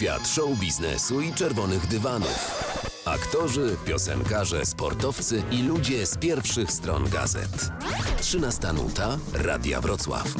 Świat show biznesu i czerwonych dywanów. Aktorzy, piosenkarze, sportowcy i ludzie z pierwszych stron gazet. 13 nuta Radia Wrocław.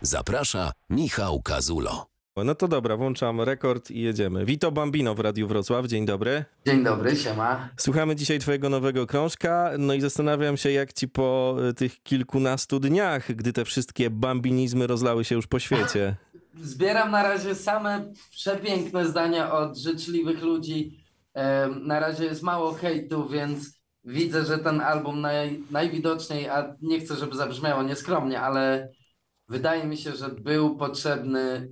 Zaprasza Michał Kazulo. No to dobra, włączam rekord i jedziemy. Wito Bambino w Radiu Wrocław, dzień dobry. Dzień dobry, siema. Słuchamy dzisiaj twojego nowego krążka, no i zastanawiam się, jak ci po y, tych kilkunastu dniach, gdy te wszystkie bambinizmy rozlały się już po świecie. Zbieram na razie same przepiękne zdania od życzliwych ludzi. Em, Na razie jest mało hejtu, więc widzę, że ten album naj, najwidoczniej, a nie chcę, żeby zabrzmiało nieskromnie, ale wydaje mi się, że był potrzebny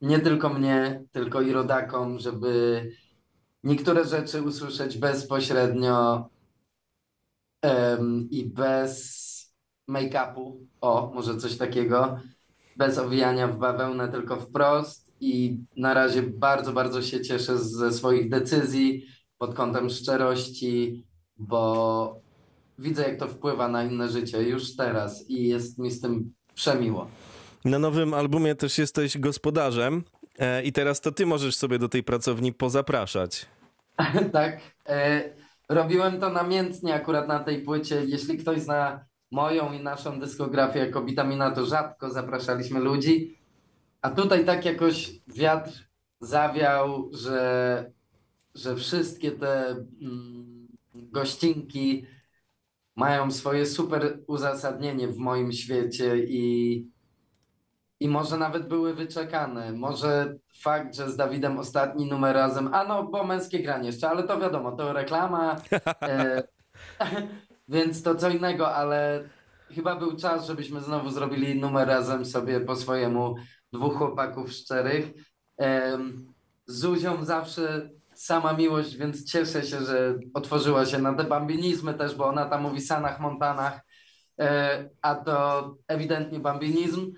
nie tylko mnie, tylko i rodakom, żeby niektóre rzeczy usłyszeć bezpośrednio em, i bez make-upu. O, może coś takiego. Bez owijania w bawełnę, tylko wprost. I na razie bardzo, bardzo się cieszę ze swoich decyzji pod kątem szczerości, bo widzę, jak to wpływa na inne życie już teraz i jest mi z tym przemiło. Na nowym albumie też jesteś gospodarzem e, i teraz to ty możesz sobie do tej pracowni pozapraszać. Tak. E, robiłem to namiętnie akurat na tej płycie. Jeśli ktoś zna moją i naszą dyskografię jako Witamina, to rzadko zapraszaliśmy ludzi. A tutaj tak jakoś wiatr zawiał, że, że wszystkie te mm, gościnki mają swoje super uzasadnienie w moim świecie i, i może nawet były wyczekane. Może fakt, że z Dawidem ostatni numer razem, a no, bo męskie granie jeszcze, ale to wiadomo, to reklama, e, więc to co innego, ale chyba był czas, żebyśmy znowu zrobili numer razem sobie po swojemu, dwóch chłopaków szczerych. Z Zuzią zawsze sama miłość, więc cieszę się, że otworzyła się na te bambinizmy też, bo ona tam mówi Sanach Montanach, e, a to ewidentnie bambinizm.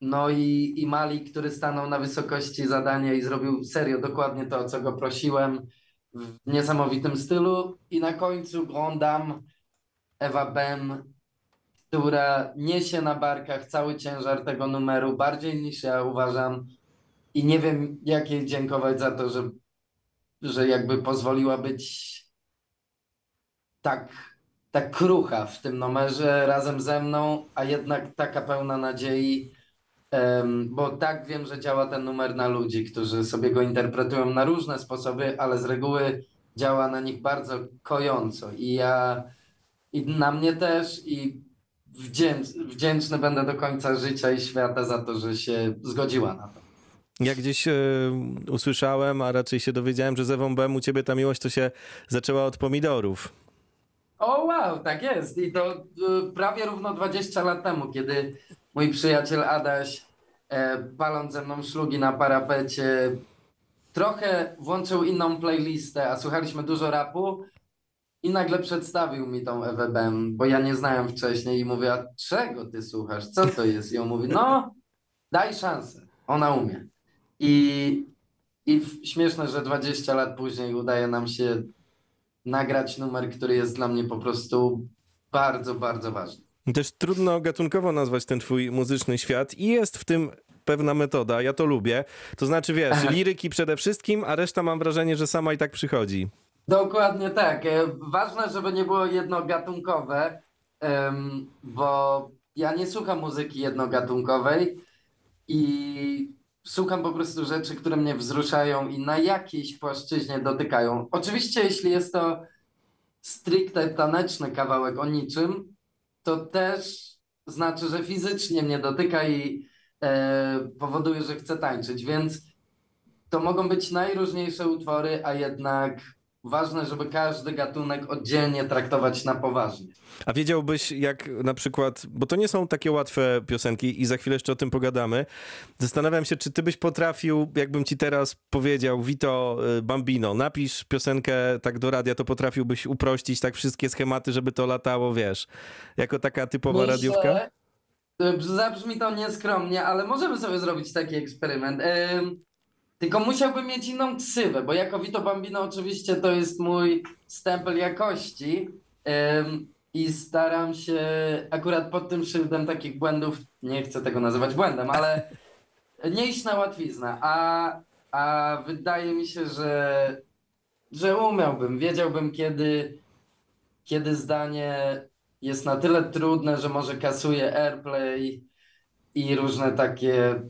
No i, i Mali, który stanął na wysokości zadania i zrobił serio dokładnie to, o co go prosiłem w niesamowitym stylu. I na końcu Grand Dame Ewa Bem, która niesie na barkach cały ciężar tego numeru, bardziej niż ja uważam. I nie wiem, jak jej dziękować za to, że, że jakby pozwoliła być tak, tak krucha w tym numerze razem ze mną, a jednak taka pełna nadziei. Bo tak wiem, że działa ten numer na ludzi, którzy sobie go interpretują na różne sposoby, ale z reguły działa na nich bardzo kojąco. I ja, i na mnie też, i wdzięcz, wdzięczny będę do końca życia i świata za to, że się zgodziła na to. Jak gdzieś e, usłyszałem, a raczej się dowiedziałem, że z Ewą Bem u ciebie ta miłość to się zaczęła od pomidorów. O wow, tak jest. I to y, prawie równo 20 lat temu, kiedy mój przyjaciel Adaś, e, paląc ze mną szlugi na parapecie, trochę włączył inną playlistę, a słuchaliśmy dużo rapu i nagle przedstawił mi tą Ewę bo ja nie znałem wcześniej i mówię, a czego ty słuchasz? Co to jest? I on mówi, no daj szansę, ona umie. I, i śmieszne, że 20 lat później udaje nam się nagrać numer, który jest dla mnie po prostu bardzo, bardzo ważny. Też trudno gatunkowo nazwać ten twój muzyczny świat i jest w tym pewna metoda, ja to lubię. To znaczy, wiesz, liryki przede wszystkim, a reszta mam wrażenie, że sama i tak przychodzi. Dokładnie tak. E, Ważne, żeby nie było jednogatunkowe, bo ja nie słucham muzyki jednogatunkowej i słucham po prostu rzeczy, które mnie wzruszają i na jakiejś płaszczyźnie dotykają. Oczywiście, jeśli jest to stricte taneczny kawałek o niczym, to też znaczy, że fizycznie mnie dotyka i e, powoduje, że chcę tańczyć, więc to mogą być najróżniejsze utwory, a jednak ważne, żeby każdy gatunek oddzielnie traktować na poważnie. A wiedziałbyś, jak na przykład, bo to nie są takie łatwe piosenki i za chwilę jeszcze o tym pogadamy. Zastanawiam się, czy ty byś potrafił, jakbym ci teraz powiedział, Vito y, Bambino, napisz piosenkę tak do radia, to potrafiłbyś uprościć tak wszystkie schematy, żeby to latało, wiesz, jako taka typowa radiówka? y, Zabrzmi to nieskromnie, ale możemy sobie zrobić taki eksperyment. Ym, tylko musiałbym mieć inną ksywę, bo jako Vito Bambino oczywiście to jest mój stempel jakości i staram się akurat pod tym szyldem takich błędów, nie chcę tego nazywać błędem, ale nie iść na łatwiznę. A a wydaje mi się, że, że umiałbym, wiedziałbym kiedy, kiedy zdanie jest na tyle trudne, że może kasuje airplay i różne takie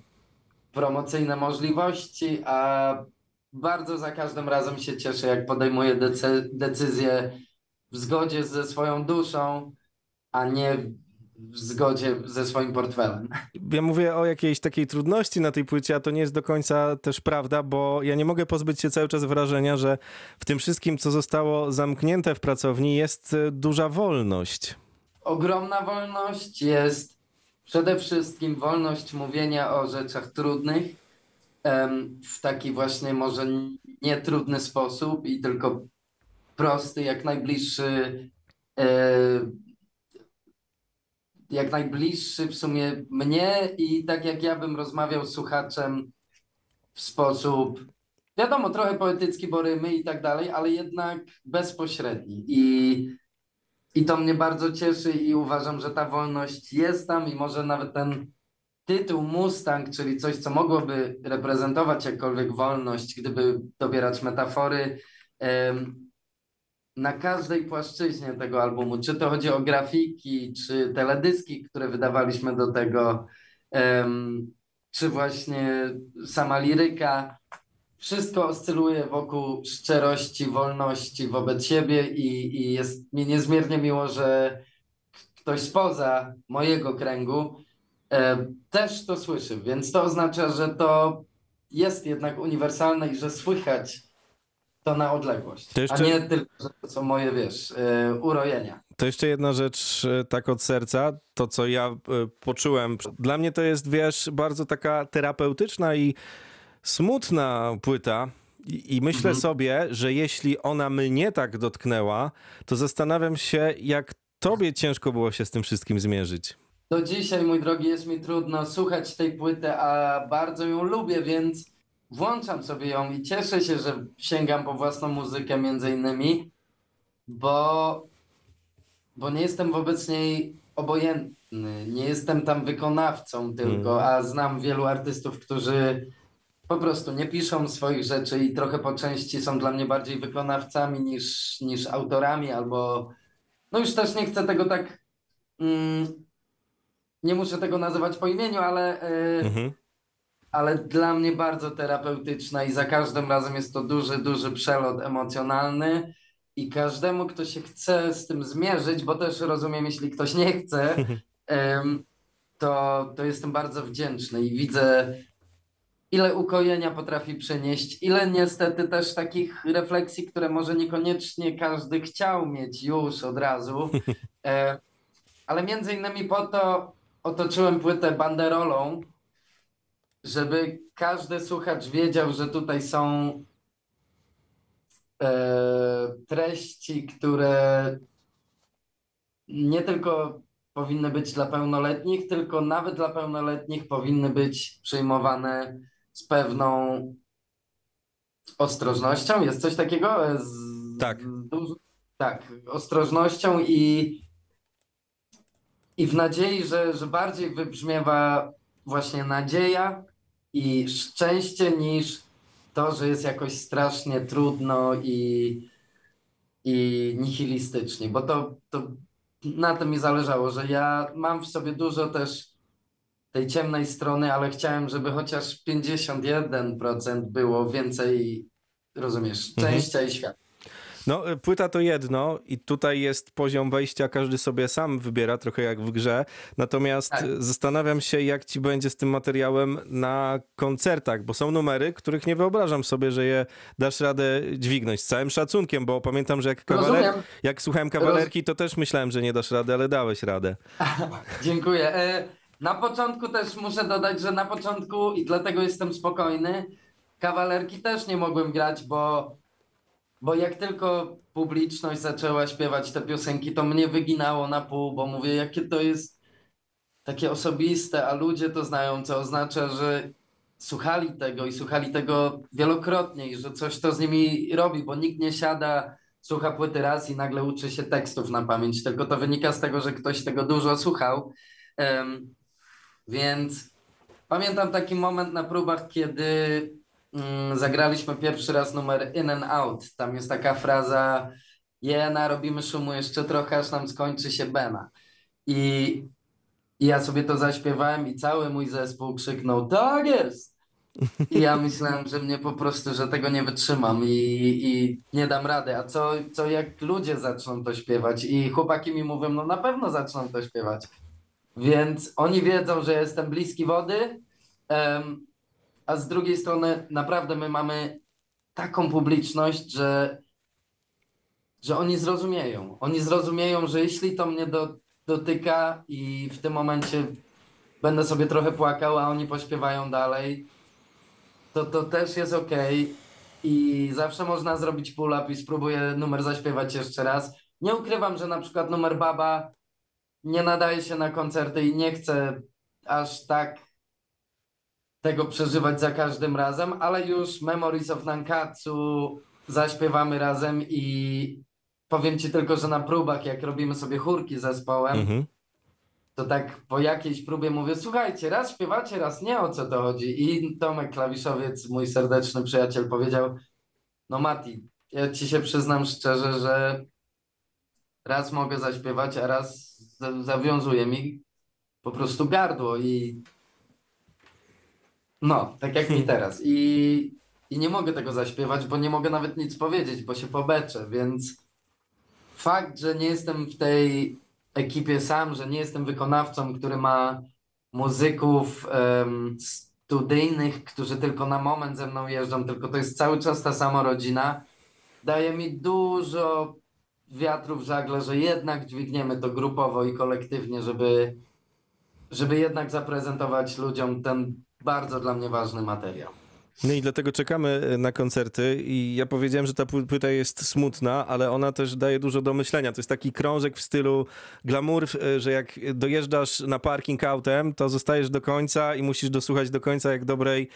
promocyjne możliwości, a bardzo za każdym razem się cieszę, jak podejmuję decy- decyzję w zgodzie ze swoją duszą, a nie w zgodzie ze swoim portfelem. Ja mówię o jakiejś takiej trudności na tej płycie, a to nie jest do końca też prawda, bo ja nie mogę pozbyć się cały czas wrażenia, że w tym wszystkim, co zostało zamknięte w pracowni, jest e, duża wolność. Ogromna wolność jest przede wszystkim wolność mówienia o rzeczach trudnych w taki właśnie może nietrudny sposób i tylko prosty, jak najbliższy e, jak najbliższy w sumie mnie i tak jak ja bym rozmawiał z słuchaczem w sposób, wiadomo, trochę poetycki, bo rymy i tak dalej, ale jednak bezpośredni. I, I to mnie bardzo cieszy i uważam, że ta wolność jest tam i może nawet ten tytuł Mustang, czyli coś, co mogłoby reprezentować jakkolwiek wolność, gdyby dobierać metafory, na każdej płaszczyźnie tego albumu, czy to chodzi o grafiki, czy teledyski, które wydawaliśmy do tego, czy właśnie sama liryka, wszystko oscyluje wokół szczerości, wolności wobec siebie i, i jest mi niezmiernie miło, że ktoś spoza mojego kręgu e, też to słyszy, więc to oznacza, że to jest jednak uniwersalne i że słychać to na odległość, To jeszcze- a nie tylko, że to są moje, wiesz, e, urojenia. To jeszcze jedna rzecz e, tak od serca, to co ja e, poczułem. Dla mnie to jest, wiesz, bardzo taka terapeutyczna i smutna płyta. I, i myślę sobie, że jeśli ona mnie tak dotknęła, to zastanawiam się, jak tobie ciężko było się z tym wszystkim zmierzyć. Do dzisiaj, mój drogi, jest mi trudno słuchać tej płyty, a bardzo ją lubię, więc włączam sobie ją i cieszę się, że sięgam po własną muzykę między innymi, bo, bo nie jestem wobec niej obojętny, nie jestem tam wykonawcą tylko, a znam wielu artystów, którzy po prostu nie piszą swoich rzeczy i trochę po części są dla mnie bardziej wykonawcami niż, niż autorami, albo no już też nie chcę tego tak mm, nie muszę tego nazywać po imieniu, ale, e, Mhm. ale dla mnie bardzo terapeutyczna i za każdym razem jest to duży, duży przelot emocjonalny i każdemu, kto się chce z tym zmierzyć, bo też rozumiem, jeśli ktoś nie chce, to, to jestem bardzo wdzięczny i widzę, ile ukojenia potrafi przynieść, ile niestety też takich refleksji, które może niekoniecznie każdy chciał mieć już od razu. E, ale między innymi po to otoczyłem płytę banderolą, żeby każdy słuchacz wiedział, że tutaj są e, treści, które nie tylko powinny być dla pełnoletnich, tylko nawet dla pełnoletnich powinny być przyjmowane z pewną ostrożnością. Jest coś takiego? E, Z, Tak. Z. Tak, ostrożnością i, i w nadziei, że, że bardziej wybrzmiewa właśnie nadzieja i szczęście niż to, że jest jakoś strasznie trudno i, i nihilistycznie, bo to, to na tym mi zależało, że ja mam w sobie dużo też tej ciemnej strony, ale chciałem, żeby chociaż 51% było więcej, rozumiesz, Mhm. szczęścia i światła. No, y, płyta to jedno i tutaj jest poziom wejścia, każdy sobie sam wybiera, trochę jak w grze. Natomiast Tak. zastanawiam się, jak ci będzie z tym materiałem na koncertach, bo są numery, których nie wyobrażam sobie, że je dasz radę dźwignąć. Z całym szacunkiem, bo pamiętam, że jak, kawaler... Jak słuchałem kawalerki, to też myślałem, że nie dasz rady, ale dałeś radę. Dziękuję. Na początku też muszę dodać, że na początku, i dlatego jestem spokojny, kawalerki też nie mogłem grać, bo, bo jak tylko publiczność zaczęła śpiewać te piosenki, to mnie wyginało na pół, bo mówię, jakie to jest takie osobiste, a ludzie to znają, co oznacza, że słuchali tego i słuchali tego wielokrotnie i że coś to z nimi robi, bo nikt nie siada, słucha płyty raz i nagle uczy się tekstów na pamięć, tylko to wynika z tego, że ktoś tego dużo słuchał. Więc pamiętam taki moment na próbach, kiedy mm, zagraliśmy pierwszy raz numer In and Out. Tam jest taka fraza Jena, robimy szumu jeszcze trochę, aż nam skończy się Bena. I, I ja sobie to zaśpiewałem i cały mój zespół krzyknął tak jest! I ja myślałem, że mnie po prostu, że tego nie wytrzymam i, i nie dam rady. A co, co jak ludzie zaczną to śpiewać? I chłopaki mi mówią, no na pewno zaczną to śpiewać. Więc oni wiedzą, że jestem bliski wody, a z drugiej strony naprawdę my mamy taką publiczność, że, że oni zrozumieją. Oni zrozumieją, że jeśli to mnie do, dotyka i w tym momencie będę sobie trochę płakał, a oni pośpiewają dalej, to to też jest ok. I zawsze można zrobić pull-up i spróbuję numer zaśpiewać jeszcze raz. Nie ukrywam, że na przykład numer Baba nie nadaje się na koncerty i nie chcę aż tak tego przeżywać za każdym razem, ale już Memories of Nankatsu zaśpiewamy razem i powiem ci tylko, że na próbach, jak robimy sobie chórki z zespołem, Mhm. to tak po jakiejś próbie mówię, słuchajcie, raz śpiewacie, raz nie, o co to chodzi. I Tomek Klawiszowiec, mój serdeczny przyjaciel, powiedział, no Mati, ja ci się przyznam szczerze, że raz mogę zaśpiewać, a raz za- zawiązuje mi po prostu gardło i no, tak jak mi teraz. I, I nie mogę tego zaśpiewać, bo nie mogę nawet nic powiedzieć, bo się pobeczę, więc fakt, że nie jestem w tej ekipie sam, że nie jestem wykonawcą, który ma muzyków em, studyjnych, którzy tylko na moment ze mną jeżdżą, tylko to jest cały czas ta sama rodzina, daje mi dużo wiatru w żagle, że jednak dźwigniemy to grupowo i kolektywnie, żeby, żeby jednak zaprezentować ludziom ten bardzo dla mnie ważny materiał. No i dlatego czekamy e, na koncerty i ja powiedziałem, że ta pły- płyta jest smutna, ale ona też daje dużo do myślenia. To jest taki krążek w stylu glamour, e, że jak dojeżdżasz na parking autem, to zostajesz do końca i musisz dosłuchać do końca jak dobrej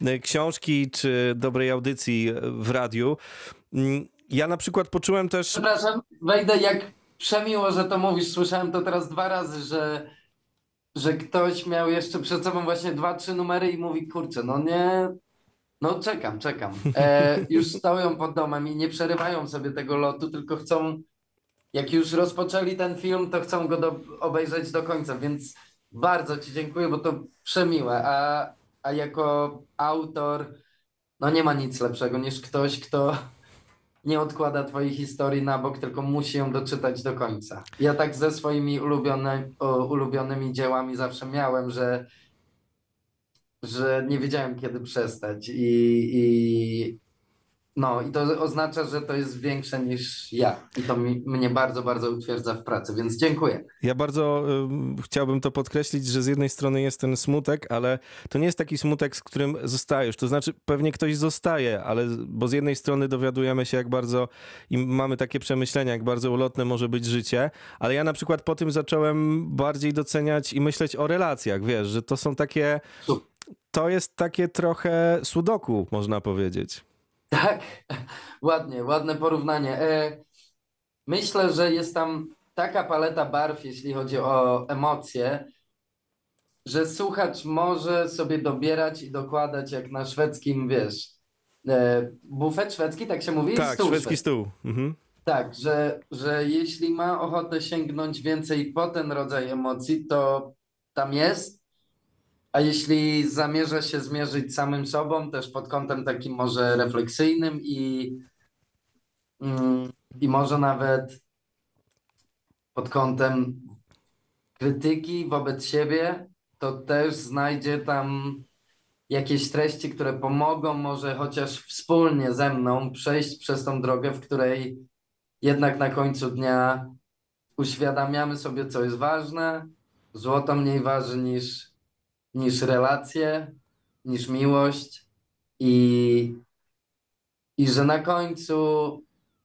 e, książki czy dobrej audycji w radiu. Ja na przykład poczułem też... Przepraszam, wejdę jak przemiło, że to mówisz. Słyszałem to teraz dwa razy, że, że ktoś miał jeszcze przed sobą właśnie dwa, trzy numery i mówi, kurczę, no nie, no czekam, czekam. E, już stoją pod domem i nie przerywają sobie tego lotu, tylko chcą, jak już rozpoczęli ten film, to chcą go do, obejrzeć do końca, więc bardzo Ci dziękuję, bo to przemiłe. A, a jako autor, no nie ma nic lepszego niż ktoś, kto nie odkłada twojej historii na bok, tylko musi ją doczytać do końca. Ja tak ze swoimi ulubione, ulubionymi dziełami zawsze miałem, że, że nie wiedziałem kiedy przestać i, i no i to oznacza, że to jest większe niż ja i to mi, mnie bardzo, bardzo utwierdza w pracy, więc dziękuję. Ja bardzo ym, chciałbym to podkreślić, że z jednej strony jest ten smutek, ale to nie jest taki smutek, z którym zostajesz. To znaczy, pewnie ktoś zostaje, ale bo z jednej strony dowiadujemy się, jak bardzo i mamy takie przemyślenia, jak bardzo ulotne może być życie, ale ja na przykład po tym zacząłem bardziej doceniać i myśleć o relacjach, wiesz, że to są takie, to jest takie trochę sudoku, można powiedzieć. Tak, ładnie, ładne porównanie. E, myślę, że jest tam taka paleta barw, jeśli chodzi o emocje, że słuchacz może sobie dobierać i dokładać jak na szwedzkim, wiesz, e, bufet szwedzki, tak się mówi? Tak, Stół szwedzki stół. Mhm. Tak, że, że jeśli ma ochotę sięgnąć więcej po ten rodzaj emocji, to tam jest. A jeśli zamierza się zmierzyć samym sobą, też pod kątem takim może refleksyjnym i, mm, i może nawet pod kątem krytyki wobec siebie, to też znajdzie tam jakieś treści, które pomogą może chociaż wspólnie ze mną przejść przez tą drogę, w której jednak na końcu dnia uświadamiamy sobie, co jest ważne. Złoto mniej waży niż, niż relacje, niż miłość i, i że na końcu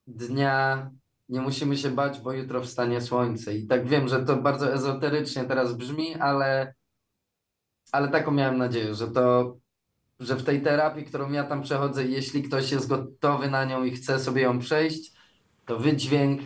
dnia nie musimy się bać, bo jutro wstanie słońce. I tak wiem, że to bardzo ezoterycznie teraz brzmi, ale, ale taką miałem nadzieję, że to, że w tej terapii, którą ja tam przechodzę, jeśli ktoś jest gotowy na nią i chce sobie ją przejść, to wydźwięk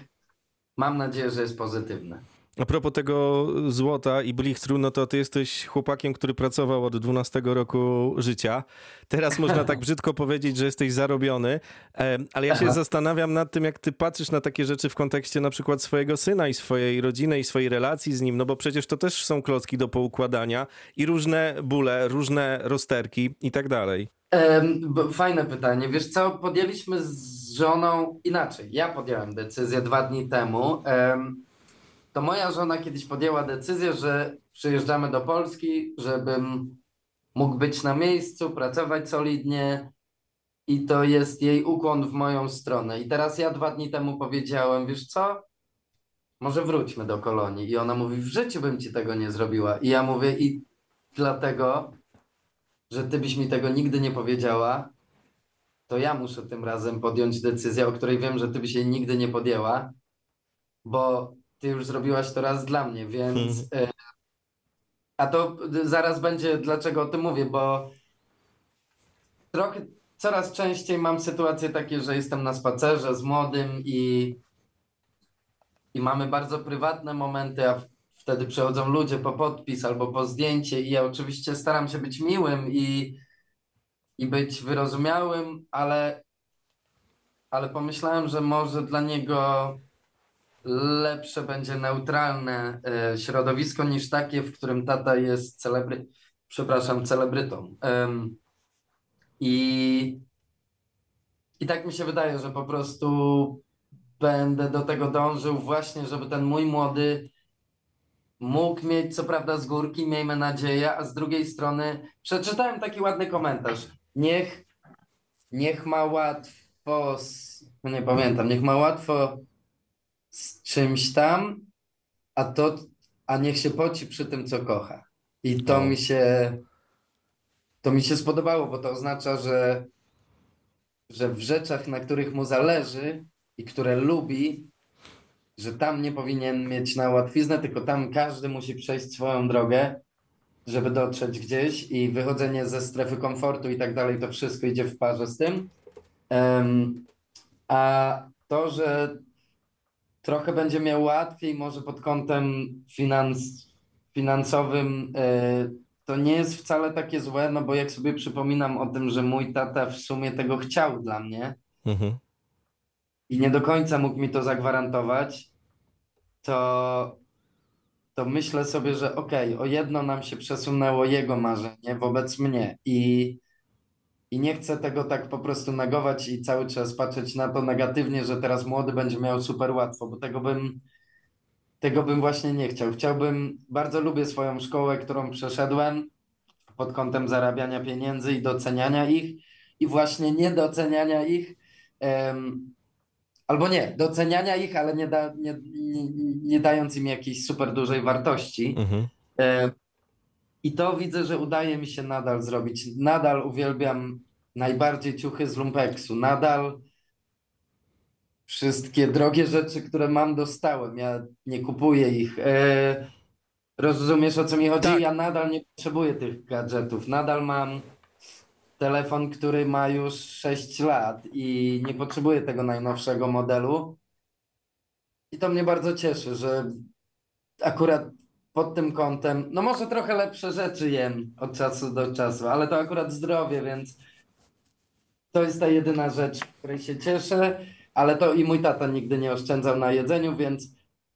mam nadzieję, że jest pozytywny. A propos tego złota i blichtru, no to ty jesteś chłopakiem, który pracował od 12 roku życia. Teraz można tak brzydko powiedzieć, że jesteś zarobiony, e, ale ja się Aha. zastanawiam nad tym, jak ty patrzysz na takie rzeczy w kontekście na przykład swojego syna i swojej rodziny i swojej relacji z nim, no bo przecież to też są klocki do poukładania i różne bóle, różne rozterki i tak dalej. Fajne pytanie. Wiesz co, podjęliśmy z żoną inaczej. Ja podjąłem decyzję dwa dni temu. Em, To moja żona kiedyś podjęła decyzję, że przyjeżdżamy do Polski, żebym mógł być na miejscu, pracować solidnie i to jest jej ukłon w moją stronę. I teraz ja dwa dni temu powiedziałem, wiesz co, może wróćmy do kolonii. I ona mówi, w życiu bym ci tego nie zrobiła. I ja mówię, i dlatego że ty byś mi tego nigdy nie powiedziała, to ja muszę tym razem podjąć decyzję, o której wiem, że ty byś jej nigdy nie podjęła, bo ty już zrobiłaś to raz dla mnie, więc. e, A to zaraz będzie, dlaczego o tym mówię, bo trochę coraz częściej mam sytuacje takie, że jestem na spacerze z młodym i, i mamy bardzo prywatne momenty, a wtedy przychodzą ludzie po podpis albo po zdjęcie i ja oczywiście staram się być miłym i, i być wyrozumiałym, ale, ale pomyślałem, że może dla niego lepsze będzie neutralne e, środowisko niż takie, w którym tata jest celebry, przepraszam, celebrytą. I, I tak mi się wydaje, że po prostu będę do tego dążył właśnie, żeby ten mój młody mógł mieć, co prawda z górki, miejmy nadzieję, a z drugiej strony przeczytałem taki ładny komentarz. Niech, niech ma łatwo, no nie pamiętam, niech ma łatwo z czymś tam, a to, a niech się poci przy tym, co kocha. I to mi się, to mi się spodobało, bo to oznacza, że, że w rzeczach, na których mu zależy i które lubi, że tam nie powinien mieć na łatwiznę, tylko tam każdy musi przejść swoją drogę, żeby dotrzeć gdzieś i wychodzenie ze strefy komfortu i tak dalej, to wszystko idzie w parze z tym. Em, a to, że trochę będzie miał łatwiej, może pod kątem finans, finansowym, e, to nie jest wcale takie złe, no bo jak sobie przypominam o tym, że mój tata w sumie tego chciał dla mnie, Mhm. i nie do końca mógł mi to zagwarantować, to, to myślę sobie, że okej, o jedno nam się przesunęło jego marzenie wobec mnie i, i nie chcę tego tak po prostu negować i cały czas patrzeć na to negatywnie, że teraz młody będzie miał super łatwo, bo tego bym, tego bym właśnie nie chciał. Chciałbym, bardzo lubię swoją szkołę, którą przeszedłem pod kątem zarabiania pieniędzy i doceniania ich i właśnie niedoceniania ich. em, Albo nie, doceniania ich, ale nie, da, nie, nie, nie dając im jakiejś super dużej wartości. Mhm. E, I to widzę, że udaje mi się nadal zrobić. Nadal uwielbiam najbardziej ciuchy z lumpeksu. Nadal wszystkie drogie rzeczy, które mam, dostałem. Ja nie kupuję ich. E, rozumiesz, o co mi chodzi? Tak. Ja nadal nie potrzebuję tych gadżetów. Nadal mam telefon, który ma już 6 lat i nie potrzebuję tego najnowszego modelu. I to mnie bardzo cieszy, że akurat pod tym kątem, no może trochę lepsze rzeczy jem od czasu do czasu, ale to akurat zdrowie, więc to jest ta jedyna rzecz, której się cieszę, ale to i mój tata nigdy nie oszczędzał na jedzeniu, więc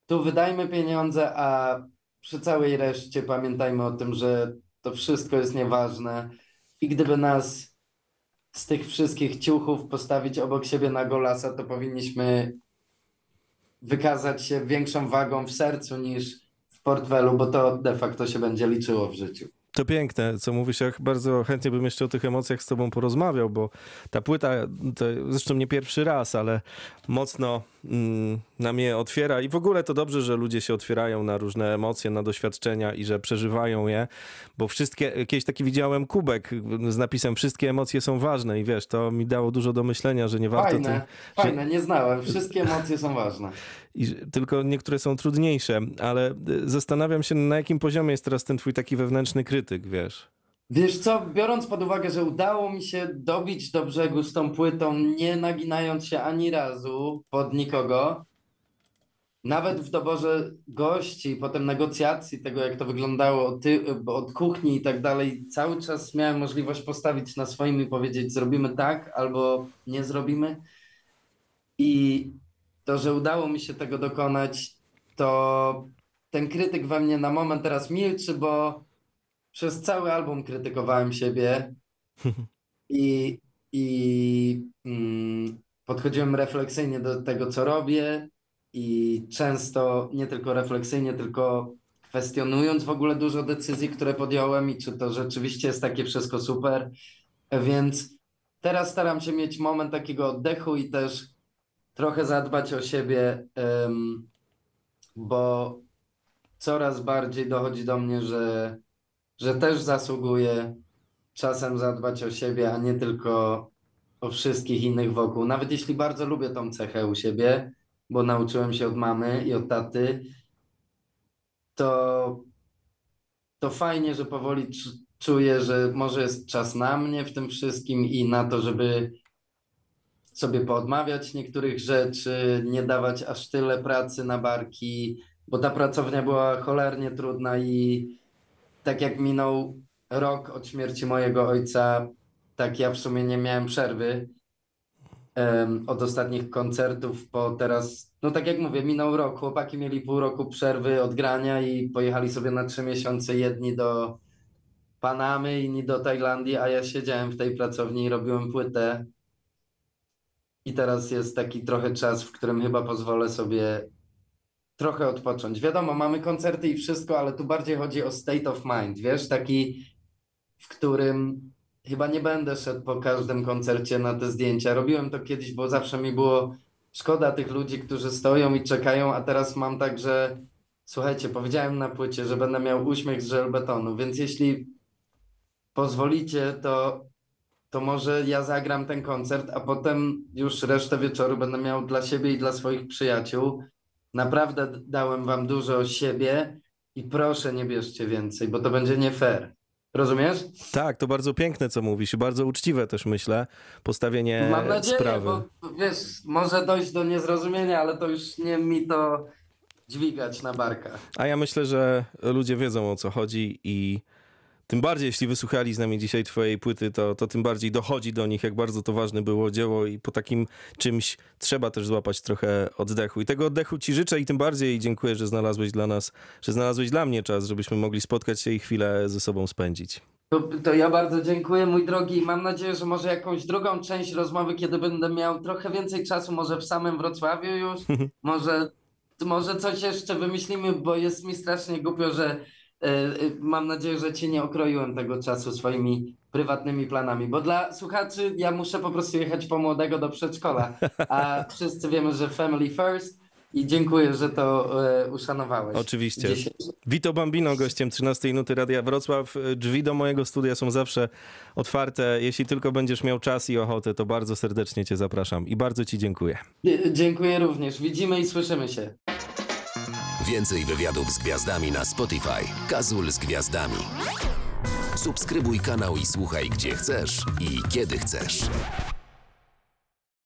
tu wydajmy pieniądze, a przy całej reszcie pamiętajmy o tym, że to wszystko jest nieważne. I gdyby nas z tych wszystkich ciuchów postawić obok siebie na golasa, to powinniśmy wykazać się większą wagą w sercu niż portfelu, bo to de facto się będzie liczyło w życiu. To piękne, co mówisz. Ja bardzo chętnie bym jeszcze o tych emocjach z tobą porozmawiał, bo ta płyta, to zresztą nie pierwszy raz, ale mocno mm, na mnie otwiera i w ogóle to dobrze, że ludzie się otwierają na różne emocje, na doświadczenia i że przeżywają je, bo wszystkie, kiedyś taki widziałem kubek z napisem wszystkie emocje są ważne i wiesz, to mi dało dużo do myślenia, że nie warto tym, Fajne, fajne, nie znałem. Wszystkie emocje są ważne. i że- tylko niektóre są trudniejsze, ale y, zastanawiam się na jakim poziomie jest teraz ten twój taki wewnętrzny krytyk, wiesz. Wiesz co, biorąc pod uwagę, że udało mi się dobić do brzegu z tą płytą, nie naginając się ani razu pod nikogo, nawet w doborze gości, potem negocjacji tego, jak to wyglądało od, ty, od kuchni i tak dalej, cały czas miałem możliwość postawić na swoim i powiedzieć, zrobimy tak albo nie zrobimy. I to, że udało mi się tego dokonać, to ten krytyk we mnie na moment teraz milczy, bo przez cały album krytykowałem siebie i, i mm, podchodziłem refleksyjnie do tego, co robię i często nie tylko refleksyjnie, tylko kwestionując w ogóle dużo decyzji, które podjąłem i czy to rzeczywiście jest takie wszystko super. Więc teraz staram się mieć moment takiego oddechu i też trochę zadbać o siebie, bo coraz bardziej dochodzi do mnie, że, że też zasługuję czasem zadbać o siebie, a nie tylko o wszystkich innych wokół. Nawet jeśli bardzo lubię tą cechę u siebie, bo nauczyłem się od mamy i od taty, to, to fajnie, że powoli czu- czuję, że może jest czas na mnie w tym wszystkim i na to, żeby sobie poodmawiać niektórych rzeczy, nie dawać aż tyle pracy na barki, bo ta pracownia była cholernie trudna i tak jak minął rok od śmierci mojego ojca, tak ja w sumie nie miałem przerwy od ostatnich koncertów po teraz, no tak jak mówię, minął rok, chłopaki mieli pół roku przerwy od grania i pojechali sobie na trzy miesiące jedni do Panamy, inni do Tajlandii, a ja siedziałem w tej pracowni i robiłem płytę. I teraz jest taki trochę czas, w którym chyba pozwolę sobie trochę odpocząć. Wiadomo, mamy koncerty i wszystko, ale tu bardziej chodzi o state of mind, wiesz, taki, w którym chyba nie będę szedł po każdym koncercie na te zdjęcia. Robiłem to kiedyś, bo zawsze mi było szkoda tych ludzi, którzy stoją i czekają, a teraz mam tak, że słuchajcie, powiedziałem na płycie, że będę miał uśmiech z żelbetonu, więc jeśli pozwolicie, to, to może ja zagram ten koncert, a potem już resztę wieczoru będę miał dla siebie i dla swoich przyjaciół. Naprawdę dałem wam dużo siebie i proszę nie bierzcie więcej, bo to będzie nie fair. Rozumiesz? Tak, to bardzo piękne, co mówisz i bardzo uczciwe też, myślę, postawienie Mam nadzieję, sprawy. bo wiesz, może dojść do niezrozumienia, ale to już nie mi to dźwigać na barkach. A ja myślę, że ludzie wiedzą o co chodzi i tym bardziej, jeśli wysłuchali z nami dzisiaj twojej płyty, to, to tym bardziej dochodzi do nich, jak bardzo to ważne było dzieło i po takim czymś trzeba też złapać trochę oddechu. I tego oddechu ci życzę i tym bardziej dziękuję, że znalazłeś dla nas, że znalazłeś dla mnie czas, żebyśmy mogli spotkać się i chwilę ze sobą spędzić. To, to ja bardzo dziękuję, mój drogi. i Mam nadzieję, że może jakąś drugą część rozmowy, kiedy będę miał trochę więcej czasu, może w samym Wrocławiu już, może, może coś jeszcze wymyślimy, bo jest mi strasznie głupio, że mam nadzieję, że ci nie okroiłem tego czasu swoimi prywatnymi planami, bo dla słuchaczy ja muszę po prostu jechać po młodego do przedszkola, a wszyscy wiemy, że family first i dziękuję, że to e, uszanowałeś. Oczywiście. Dzisiaj. Vito Bambino, gościem 13 Nuty Radia Wrocław. Drzwi do mojego studia są zawsze otwarte. Jeśli tylko będziesz miał czas i ochotę, to bardzo serdecznie cię zapraszam i bardzo ci dziękuję. Dziękuję również. Widzimy i słyszymy się. Więcej wywiadów z gwiazdami na Spotify. Kazul z gwiazdami. Subskrybuj kanał i słuchaj gdzie chcesz i kiedy chcesz.